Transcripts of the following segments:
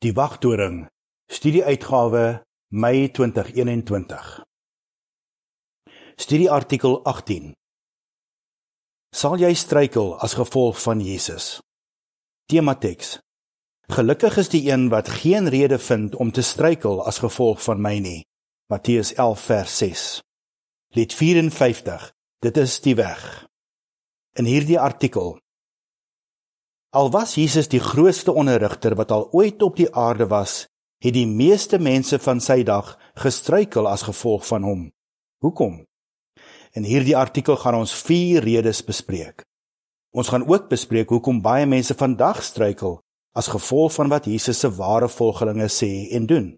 Die Wagtoring, studieuitgawe Mei 2021. Studieartikel 18. Sal jy struikel as gevolg van Jesus? Temateks. Gelukkig is die een wat geen rede vind om te struikel as gevolg van my nie. Matteus 11 vers 6. Lied 54. Dit is die weg. In hierdie artikel Al was Jesus die grootste onderrigter wat al ooit op die aarde was, het die meeste mense van sy dag gestruikel as gevolg van hom. Hoekom? In hierdie artikel gaan ons 4 redes bespreek. Ons gaan ook bespreek hoekom baie mense vandag struikel as gevolg van wat Jesus se ware volgelinge sê en doen.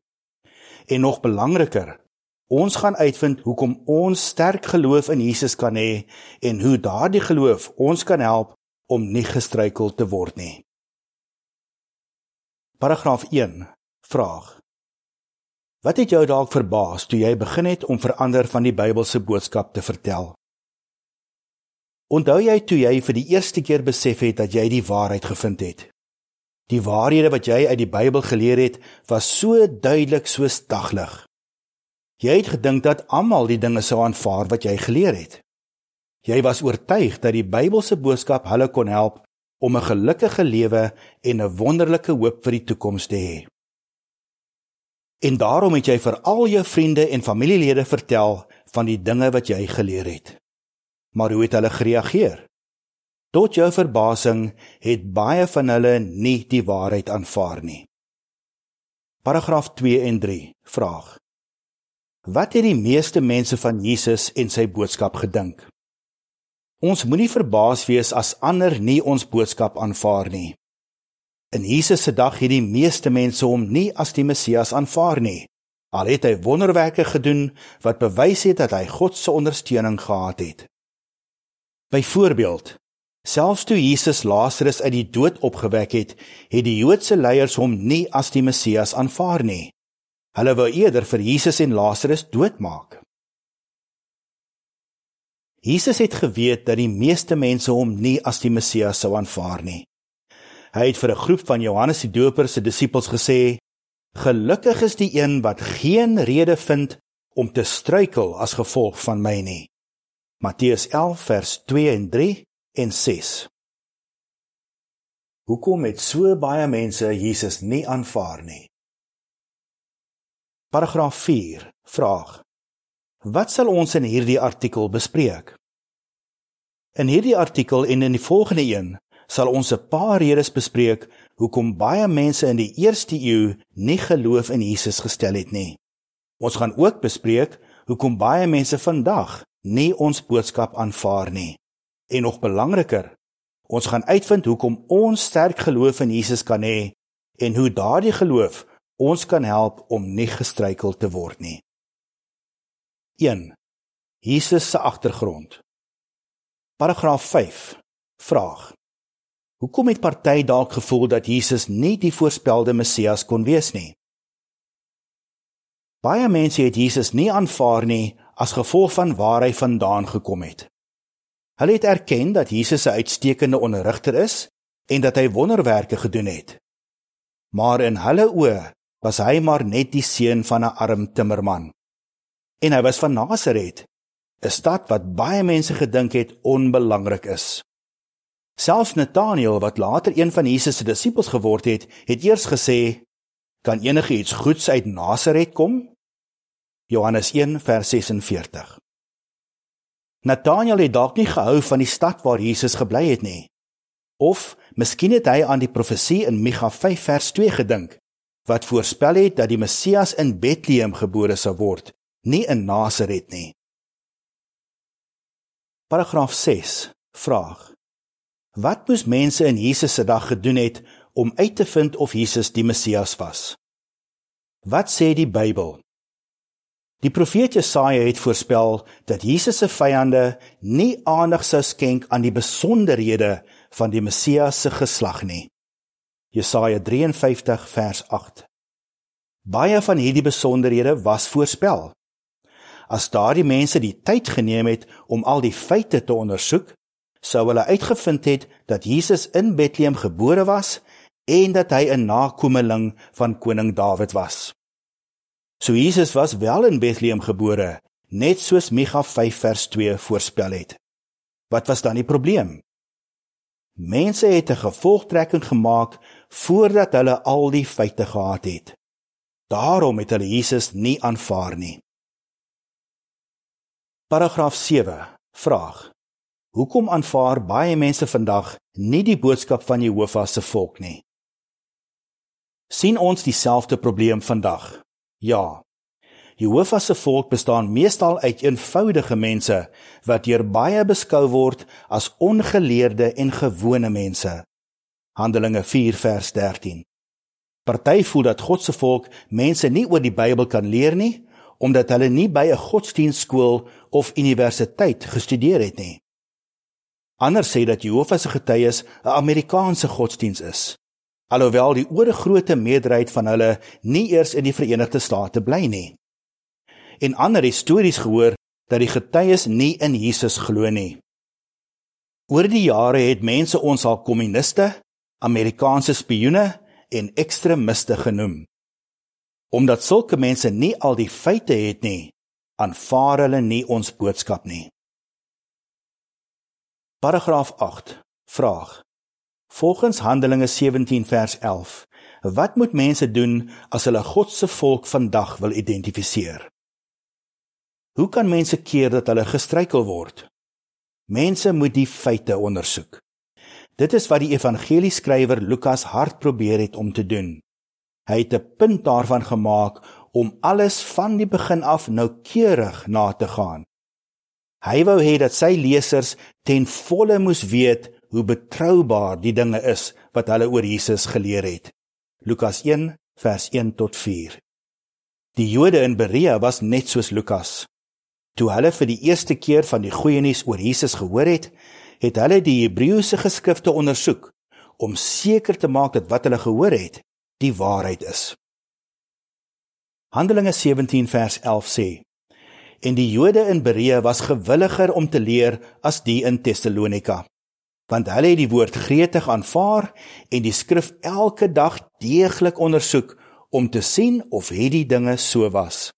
En nog belangriker, ons gaan uitvind hoekom ons sterk geloof in Jesus kan hê en hoe daardie geloof ons kan help om nie gestruikel te word nie. Paragraaf 1. Vraag. Wat het jou dalk verbaas toe jy begin het om verander van die Bybelse boodskap te vertel? Onthou jy toe jy vir die eerste keer besef het dat jy die waarheid gevind het? Die waarhede wat jy uit die Bybel geleer het, was so duidelik soos daglig. Jy het gedink dat almal die dinge sou aanvaar wat jy geleer het. Jy was oortuig dat die Bybelse boodskap hulle kon help om 'n gelukkige lewe en 'n wonderlike hoop vir die toekoms te hê. En daarom het jy vir al jou vriende en familielede vertel van die dinge wat jy geleer het. Maar hoe het hulle gereageer? Tot jou verbasing het baie van hulle nie die waarheid aanvaar nie. Paragraaf 2 en 3 vraag: Wat het die meeste mense van Jesus en sy boodskap gedink? Ons moenie verbaas wees as ander nie ons boodskap aanvaar nie. In Jesus se dag het die meeste mense hom nie as die Messias aanvaar nie. Al het hy wonderwerke gedoen wat bewys het dat hy God se ondersteuning gehad het. Byvoorbeeld, selfs toe Jesus Lazarus uit die dood opgewek het, het die Joodse leiers hom nie as die Messias aanvaar nie. Hulle wou eerder vir Jesus en Lazarus doodmaak. Jesus het geweet dat die meeste mense hom nie as die Messias sou aanvaar nie. Hy het vir 'n groep van Johannes die Doper se disippels gesê: "Gelukkig is die een wat geen rede vind om te struikel as gevolg van my nie." Matteus 11 vers 2 en 3 en 6. Hoekom het so baie mense Jesus nie aanvaar nie? Paragraaf 4 vraag Wat sal ons in hierdie artikel bespreek? In hierdie artikel en in die volgende een sal ons 'n paar redes bespreek hoekom baie mense in die eerste eeu nie geloof in Jesus gestel het nie. Ons gaan ook bespreek hoekom baie mense vandag nie ons boodskap aanvaar nie. En nog belangriker, ons gaan uitvind hoekom ons sterk geloof in Jesus kan hê en hoe daardie geloof ons kan help om nie gestruikel te word nie. 1. Jesus se agtergrond. Paragraaf 5. Vraag. Hoekom het party dalk gevoel dat Jesus nie die voorspelde Messias kon wees nie? Baie mense het Jesus nie aanvaar nie as gevolg van waar hy vandaan gekom het. Hulle het erken dat Jesus 'n uitstekende onderrigter is en dat hy wonderwerke gedoen het. Maar in hulle oë was hy maar net die seun van 'n arm timmerman en hy was van Nasaret, 'n stad wat baie mense gedink het onbelangrik is. Selfs Nathanael wat later een van Jesus se disippels geword het, het eers gesê: "Kan enige iets goeds uit Nasaret kom?" Johannes 1 vers 46. Nathanael het dalk nie gehou van die stad waar Jesus gebly het nie. Of miskien het hy aan die profesie in Micha 5 vers 2 gedink wat voorspel het dat die Messias in Bethlehem gebore sou word nie in Nasaret nie. Paragraaf 6 vraag: Wat moes mense in Jesus se dag gedoen het om uit te vind of Jesus die Messias was? Wat sê die Bybel? Die profeet Jesaja het voorspel dat Jesus se vyande nie aandag sou skenk aan die besonderhede van die Messias se geslag nie. Jesaja 53 vers 8. Baie van hierdie besonderhede was voorspel. As daardie mense die tyd geneem het om al die feite te ondersoek, sou hulle uitgevind het dat Jesus in Bethlehem gebore was en dat hy 'n nakomeling van koning Dawid was. So Jesus was wel in Bethlehem gebore, net soos Micha 5 vers 2 voorspel het. Wat was dan die probleem? Mense het 'n gevolgtrekking gemaak voordat hulle al die feite gehad het. Daarom het hulle Jesus nie aanvaar nie. Paragraaf 7. Vraag: Hoekom aanvaar baie mense vandag nie die boodskap van Jehovah se volk nie? sien ons dieselfde probleem vandag? Ja. Jehovah se volk bestaan meestal uit eenvoudige mense wat deur baie beskou word as ongeleerde en gewone mense. Handelinge 4 vers 13. Party voel dat God se volk mense nie oor die Bybel kan leer nie omdat hulle nie by 'n godsdienstskool of universiteit gestudeer het nie. Ander sê dat Jehovah se getuies 'n Amerikaanse godsdiens is alhoewel die oorgrootste meerderheid van hulle nie eers in die Verenigde State bly nie. En ander histories gehoor dat die getuies nie in Jesus glo nie. Oor die jare het mense ons al kommuniste, Amerikaanse spioene en ekstremiste genoem. Omdat sulke mense nie al die feite het nie, aanvaar hulle nie ons boodskap nie. Paragraaf 8. Vraag: Volgens Handelinge 17 vers 11, wat moet mense doen as hulle God se volk vandag wil identifiseer? Hoe kan mense keer dat hulle gestruikel word? Mense moet die feite ondersoek. Dit is wat die evangelieskrywer Lukas hard probeer het om te doen. Hy het 'n punt daarvan gemaak om alles van die begin af noukeurig na te gaan. Hy wou hê dat sy lesers ten volle moes weet hoe betroubaar die dinge is wat hulle oor Jesus geleer het. Lukas 1 vers 1 tot 4. Die Jode in Berea was net soos Lukas. Toe hulle vir die eerste keer van die goeie nuus oor Jesus gehoor het, het hulle die Hebreëse geskrifte ondersoek om seker te maak dat wat hulle gehoor het, die waarheid is. Handelinge 17 vers 11 sê: En die Jode in Berea was gewilliger om te leer as die in Tessalonika want hulle het die woord gretig aanvaar en die skrif elke dag deeglik ondersoek om te sien of hierdie dinge so was.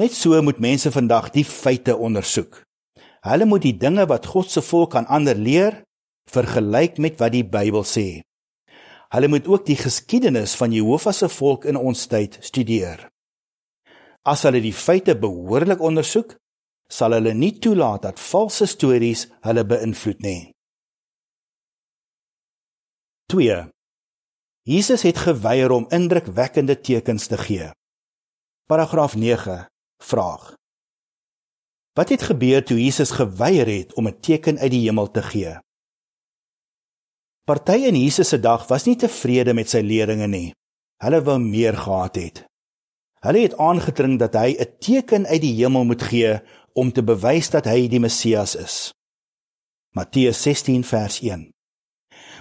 Net so moet mense vandag die feite ondersoek. Hulle moet die dinge wat God se volk aan ander leer vergelyk met wat die Bybel sê. Hulle moet ook die geskiedenis van Jehovah se volk in ons tyd studeer. As hulle die feite behoorlik ondersoek, sal hulle nie toelaat dat valse stories hulle beïnvloed nie. 2. Jesus het geweier om indrukwekkende tekens te gee. Paragraaf 9 vraag: Wat het gebeur toe Jesus geweier het om 'n teken uit die hemel te gee? Party in Jesus se dag was nie tevrede met sy leringe nie. Hulle wou meer gehad het. Hulle het aangedring dat hy 'n teken uit die hemel moet gee om te bewys dat hy die Messias is. Matteus 16 vers 1.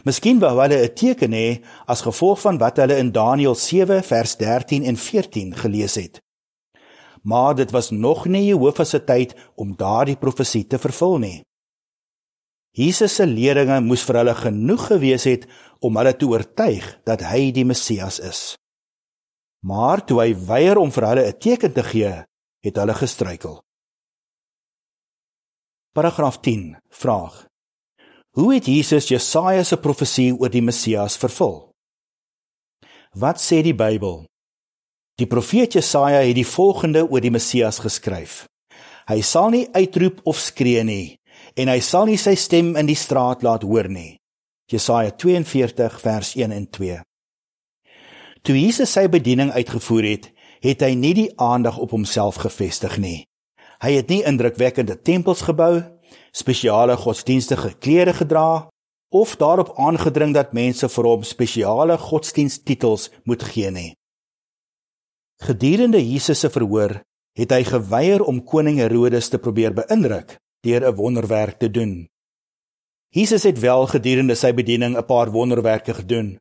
Miskien wou hulle 'n teken hê as gevolg van wat hulle in Daniël 7 vers 13 en 14 gelees het. Maar dit was nog nie Jehovah se tyd om daardie profesie te vervul nie. Jesus se leringe moes vir hulle genoeg gewees het om hulle te oortuig dat hy die Messias is. Maar toe hy weier om vir hulle 'n teken te gee, het hulle gestruikel. Paragraaf 10 vraag: Hoe het Jesus Jesaja se profesie oor die Messias vervul? Wat sê die Bybel? Die profeet Jesaja het die volgende oor die Messias geskryf: Hy sal nie uitroep of skree nie en hy sal nie sy stem in die straat laat hoor nie. Jesaja 42 vers 1 en 2. Toe Jesus sy bediening uitgevoer het, het hy nie die aandag op homself gefestig nie. Hy het nie indrukwekkende tempels gebou, spesiale godsdienstige klere gedra of daarop aangedring dat mense vir hom spesiale godsdiensttitels moet gee nie. Gedurende Jesus se verhoor het hy geweier om koning Herodes te probeer beïndruk deur 'n wonderwerk te doen. Jesus het wel gedurende sy bediening 'n paar wonderwerke gedoen,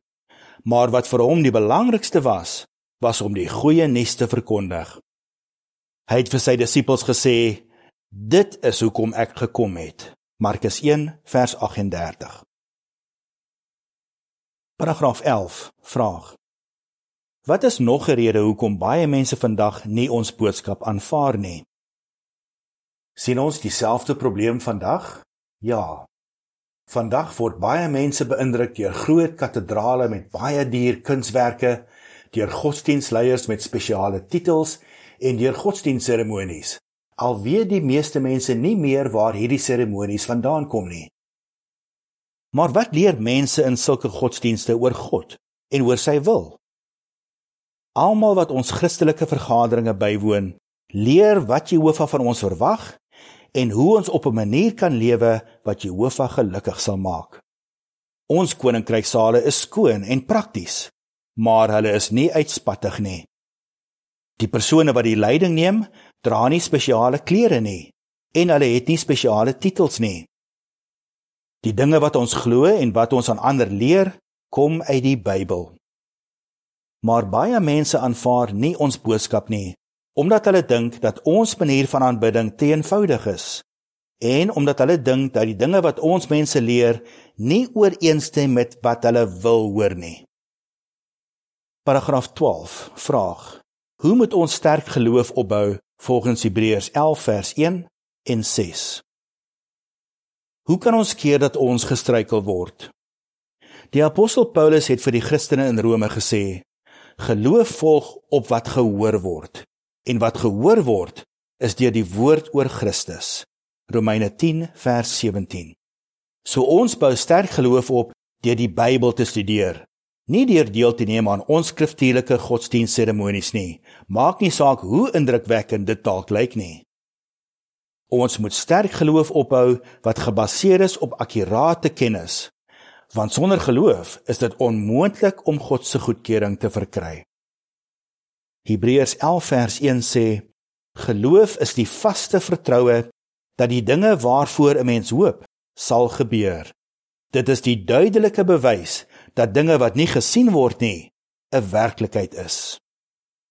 maar wat vir hom die belangrikste was, was om die goeie nuus te verkondig. Hy het vir sy disippels gesê: "Dit is hoekom ek gekom het." Markus 1 vers 38. Paragraaf 11 vraag Wat is nog 'n rede hoekom baie mense vandag nie ons boodskap aanvaar nie? Sien ons dieselfde probleem vandag? Ja. Vandag word baie mense beïndruk deur groot katedrale met baie duur kunswerke, deur godsdienstleiers met spesiale titels en deur godsdienstseremonies. Al weet die meeste mense nie meer waar hierdie seremonies vandaan kom nie. Maar wat leer mense in sulke godsdienste oor God en oor sy wil? Almal wat ons Christelike vergaderinge bywoon, leer wat Jehovah van ons verwag en hoe ons op 'n manier kan lewe wat Jehovah gelukkig sal maak. Ons koninkrysale is skoon en prakties, maar hulle is nie uitspattig nie. Die persone wat die leiding neem, dra nie spesiale klere nie en hulle het nie spesiale titels nie. Die dinge wat ons glo en wat ons aan ander leer, kom uit die Bybel. Maar baie mense aanvaar nie ons boodskap nie omdat hulle dink dat ons manier van aanbidding te eenvoudig is en omdat hulle dink dat die dinge wat ons mense leer nie ooreenstem met wat hulle wil hoor nie. Paragraaf 12 vraag: Hoe moet ons sterk geloof opbou volgens Hebreërs 11 vers 1 en 6? Hoe kan ons keer dat ons gestruikel word? Die apostel Paulus het vir die Christene in Rome gesê: Geloof volg op wat gehoor word en wat gehoor word is deur die woord oor Christus. Romeine 10 vers 17. So ons bou sterk geloof op deur die Bybel te studeer, nie deur deel te neem aan ons skriftuurlike godsdienstseremonies nie. Maak nie saak hoe indrukwekkend dit dalk lyk nie. Ons moet sterk geloof opbou wat gebaseer is op akkurate kennis, want sonder geloof is dit onmoontlik om God se goedkeuring te verkry. Hebreërs 11 vers 1 sê: Geloof is die vaste vertroue dat die dinge waarvoor 'n mens hoop, sal gebeur. Dit is die duidelike bewys dat dinge wat nie gesien word nie, 'n werklikheid is.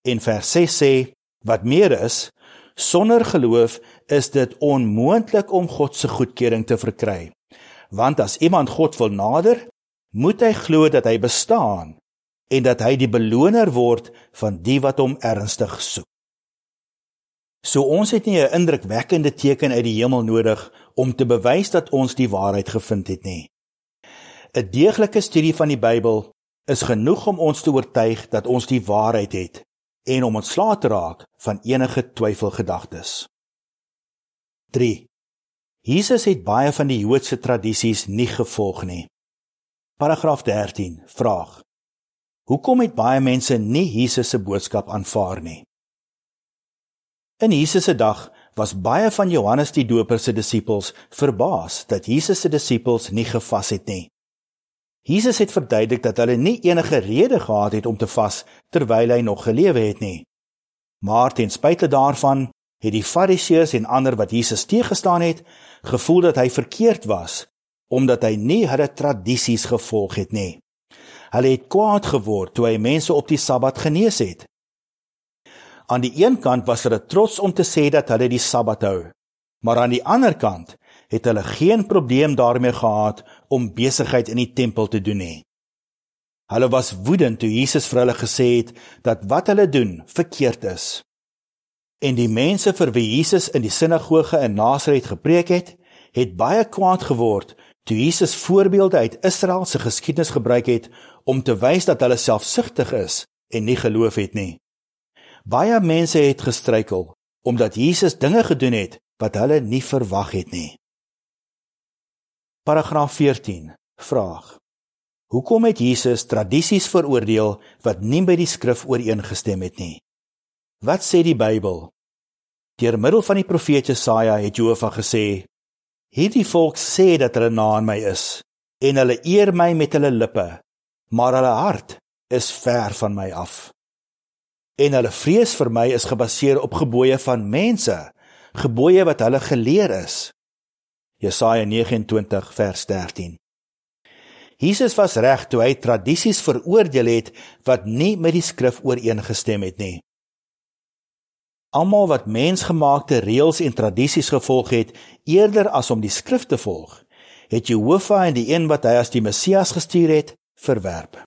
En vers 6 sê: Wat meer is, sonder geloof is dit onmoontlik om God se goedkeuring te verkry. Want as iemand God wil nader, moet hy glo dat hy bestaan en dat hy die beloner word van die wat hom ernstig soek. So ons het nie 'n indrukwekkende teken uit die hemel nodig om te bewys dat ons die waarheid gevind het nie. 'n Deeglike studie van die Bybel is genoeg om ons te oortuig dat ons die waarheid het en om ontslae te raak van enige twyfelgedagtes. 3. Jesus het baie van die Joodse tradisies nie gevolg nie. Paragraaf 13 vraag: Hoekom het baie mense nie Jesus se boodskap aanvaar nie? In Jesus se dag was baie van Johannes die Doper se disippels verbaas dat Jesus se disippels nie gevas het nie. Jesus het verduidelik dat hulle nie enige rede gehad het om te vas terwyl hy nog gelewe het nie. Maar ten spyte daarvan het die Fariseërs en ander wat Jesus teëgestaan het, gevoel dat hy verkeerd was omdat hy nie hulle tradisies gevolg het nie. Hulle het kwaad geword toe hy mense op die Sabbat genees het. Aan die een kant was hulle trots om te sê dat hulle die Sabbat hou, maar aan die ander kant het hulle geen probleem daarmee gehad om besigheid in die tempel te doen nie. Hulle was woedend toe Jesus vir hulle gesê het dat wat hulle doen verkeerd is. En die mense vir wie Jesus in die sinagoge in Nasaret gepreek het, het baie kwaad geword toe Jesus voorbeelde uit Israel se geskiedenis gebruik het om te wys dat hulle selfsugtig is en nie geloof het nie. Baie mense het gestruikel omdat Jesus dinge gedoen het wat hulle nie verwag het nie. Paragraaf 14 vraag: Hoekom het Jesus tradisies veroordeel wat nie by die skrif ooreengestem het nie? Wat sê die Bybel? Deur middel van die profeet Jesaja het Jehovah gesê: Hierdie volk sê dat hulle na aan my is en hulle eer my met hulle lippe, maar hulle hart is ver van my af. En hulle vrees vir my is gebaseer op gebooie van mense, gebooie wat hulle geleer is. Jesaja 29 vers 13. Jesus was reg toe hy tradisies veroordeel het wat nie met die skrif ooreengestem het nie. Almal wat mensgemaakte reëls en tradisies gevolg het eerder as om die skrif te volg, het Jehovah en die een wat hy as die Messias gestuur het, verwerp.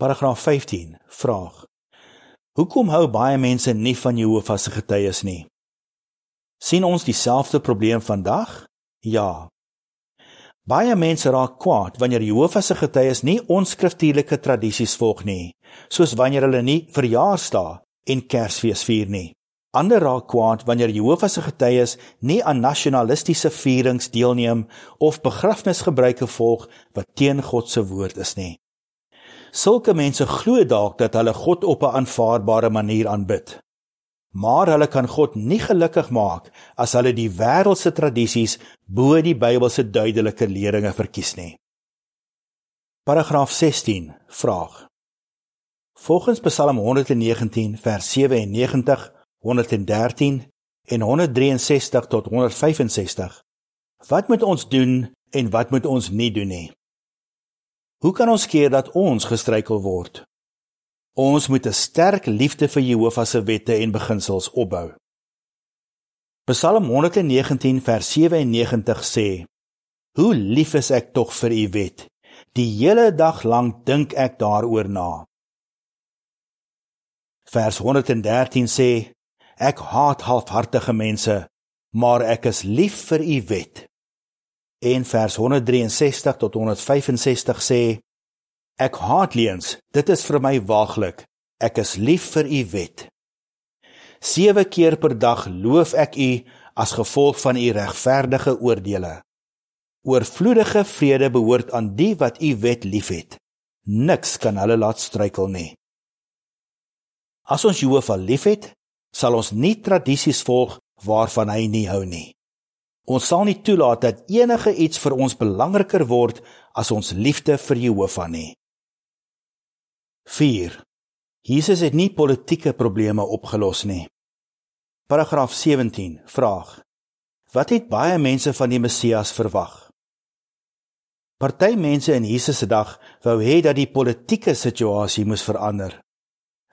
Paragraaf 15 vraag: Hoekom hou baie mense nie van Jehovah se getuies nie? sien ons dieselfde probleem vandag? Ja. Baie mense raak kwaad wanneer Jehovah se getuies nie onskriftuurlike tradisies volg nie, soos wanneer hulle nie verjaarsdae en Kersfees vier nie. Ander raak kwaad wanneer Jehovah se getuies nie aan nasionalistiese vierings deelneem of begrafnisgebruike volg wat teen God se woord is nie. Sulke mense glo dalk dat hulle God op 'n aanvaarbare manier aanbid. Maar hulle kan God nie gelukkig maak as hulle die wêreldse tradisies bo die Bybelse duidelike leringe verkies nie. Paragraaf 16 vraag. Volgens Psalm 119 vers 97, 113 en 163 tot 165, wat moet ons doen en wat moet ons nie doen nie? Hoe kan ons keer dat ons gestruikel word? Ons moet 'n sterk liefde vir Jehovah se wette en beginsels opbou. Psalm 119 vers 97 sê: Hoe lief is ek tog vir u wet. Die hele dag lank dink ek daaroor na. Vers 113 sê: Ek haat halfhartige mense, maar ek is lief vir u wet. En vers 163 tot 165 sê: Ek haat leuns, dit is vir my waaglik. Ek is lief vir u wet. 7 keer per dag loof ek u as gevolg van u regverdige oordeele. Oorvloedige vrede behoort aan die wat u wet liefhet. Niks kan hulle laat struikel nie. As ons Jehovah liefhet, sal ons nie tradisies volg waarvan hy nie hou nie. Ons sal nie toelaat dat enige iets vir ons belangriker word as ons liefde vir Jehovah nie. 4. Jesus het nie politieke probleme opgelos nie. Paragraaf 17 vraag: Wat het baie mense van die Messias verwag? Party mense in Jesus se dag wou hê dat die politieke situasie moes verander.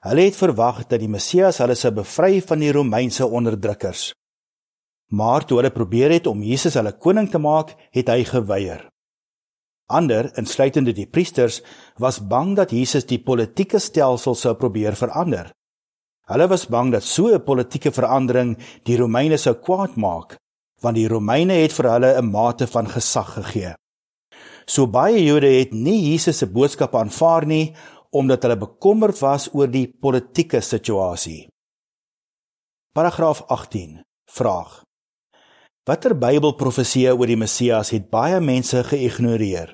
Hulle het verwag dat die Messias hulle sou bevry van die Romeinse onderdrukkers. Maar toe hulle probeer het om Jesus hulle koning te maak, het hy geweier. Ander, insluitende die priesters, was bang dat Jesus die politieke stelsel sou probeer verander. Hulle was bang dat so 'n politieke verandering die Romeine sou kwaad maak, want die Romeine het vir hulle 'n mate van gesag gegee. So baie Jode het nie Jesus se boodskap aanvaar nie omdat hulle bekommerd was oor die politieke situasie. Paragraaf 18. Vraag: Watter Bybelprofeseë oor die Messias het baie mense geïgnoreer?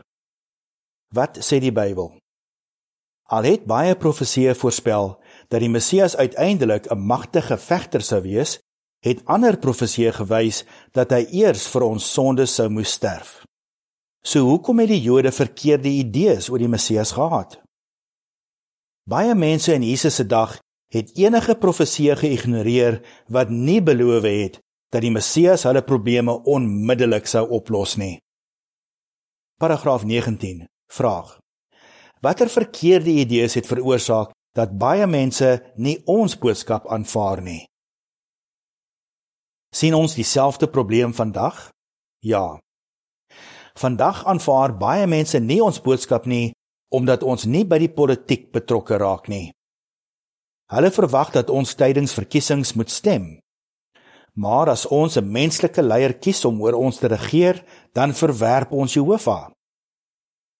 Wat sê die Bybel? Al het baie profeseë voorspel dat die Messias uiteindelik 'n magtige vegter sou wees, het ander profeseë gewys dat hy eers vir ons sondes sou moes sterf. So hoekom het die Jode verkeerde idees oor die Messias gehad? Baie mense in Jesus se dag het enige profeseë geïgnoreer wat nie beloof het dat die Messias hulle probleme onmiddellik sou oplos nie. Paragraaf 19 vraag: Watter verkeerde idees het veroorsaak dat baie mense nie ons boodskap aanvaar nie? sien ons dieselfde probleem vandag? Ja. Vandag aanvaar baie mense nie ons boodskap nie omdat ons nie by die politiek betrokke raak nie. Hulle verwag dat ons tydens verkiesings moet stem Maar as ons 'n menslike leier kies om oor ons te regeer, dan verwerp ons Jehovah.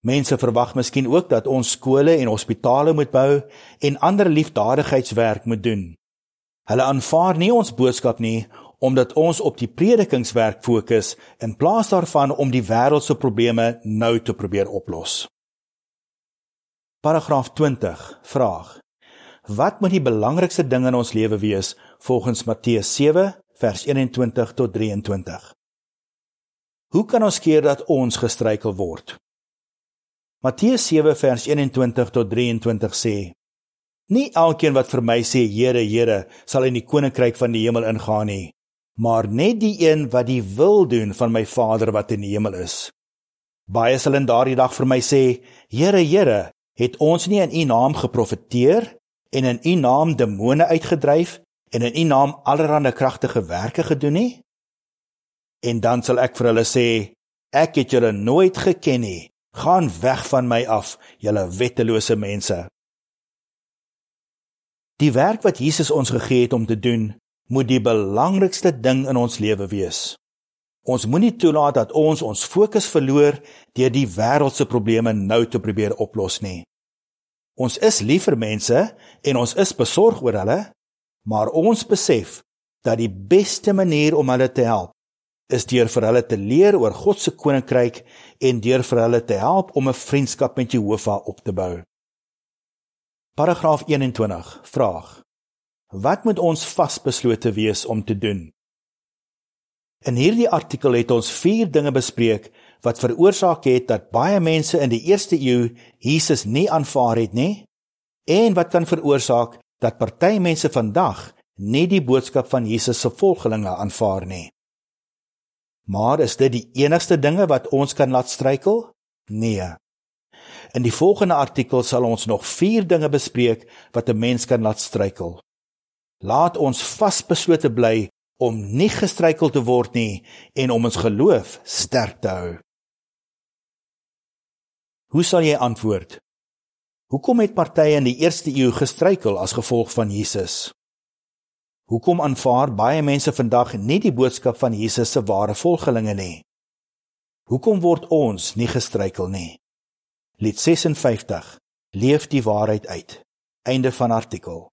Mense verwag miskien ook dat ons skole en hospitale moet bou en ander liefdadigheidswerk moet doen. Hulle aanvaar nie ons boodskap nie omdat ons op die predikingswerk fokus in plaas daarvan om die wêreld se probleme nou te probeer oplos. Paragraaf 20 vraag: Wat moet die belangrikste ding in ons lewe wees volgens Matteus vers 21 tot 23. Hoe kan ons keer dat ons gestruikel word? Matteus 7 vers 21 tot 23 sê: Nie elkeen wat vir my sê Here, Here, sal in die koninkryk van die hemel ingaan nie, maar net die een wat die wil doen van my Vader wat in die hemel is. Baie sal in daardie dag vir my sê: Here, Here, het ons nie in U naam geprofeteer en in U naam demone uitgedryf en in u naam allerlei kragtige werke gedoen nie? En dan sal ek vir hulle sê, ek het julle nooit geken nie. Gaan weg van my af, julle wettelose mense. Die werk wat Jesus ons gegee het om te doen, moet die belangrikste ding in ons lewe wees. Ons moenie toelaat dat ons ons fokus verloor deur die wêreldse probleme nou te probeer oplos nie. Ons is lief vir mense en ons is besorg oor hulle, maar ons besef dat die beste manier om hulle te help is deur vir hulle te leer oor God se koninkryk en deur vir hulle te help om 'n vriendskap met Jehovah op te bou. Paragraaf 21 vraag: Wat moet ons vasbeslote wees om te doen? In hierdie artikel het ons 4 dinge bespreek wat veroorsaak het dat baie mense in die eerste eeu Jesus nie aanvaar het nie en wat kan veroorsaak dat party mense vandag nie die boodskap van Jesus se volgelinge aanvaar nie. Maar is dit die enigste dinge wat ons kan laat struikel? Nee. In die volgende artikel sal ons nog 4 dinge bespreek wat 'n mens kan laat struikel. Laat ons vasbeslote bly om nie gestruikel te word nie en om ons geloof sterk te hou. Hoe sal jy antwoord? Hoekom het partye in die eerste eeu gestruikel as gevolg van Jesus? Hoekom aanvaar baie mense vandag nie die boodskap van Jesus se ware volgelinge nie? Hoekom word ons nie gestruikel nie? Lied 56 Leef die waarheid uit. Einde van artikel.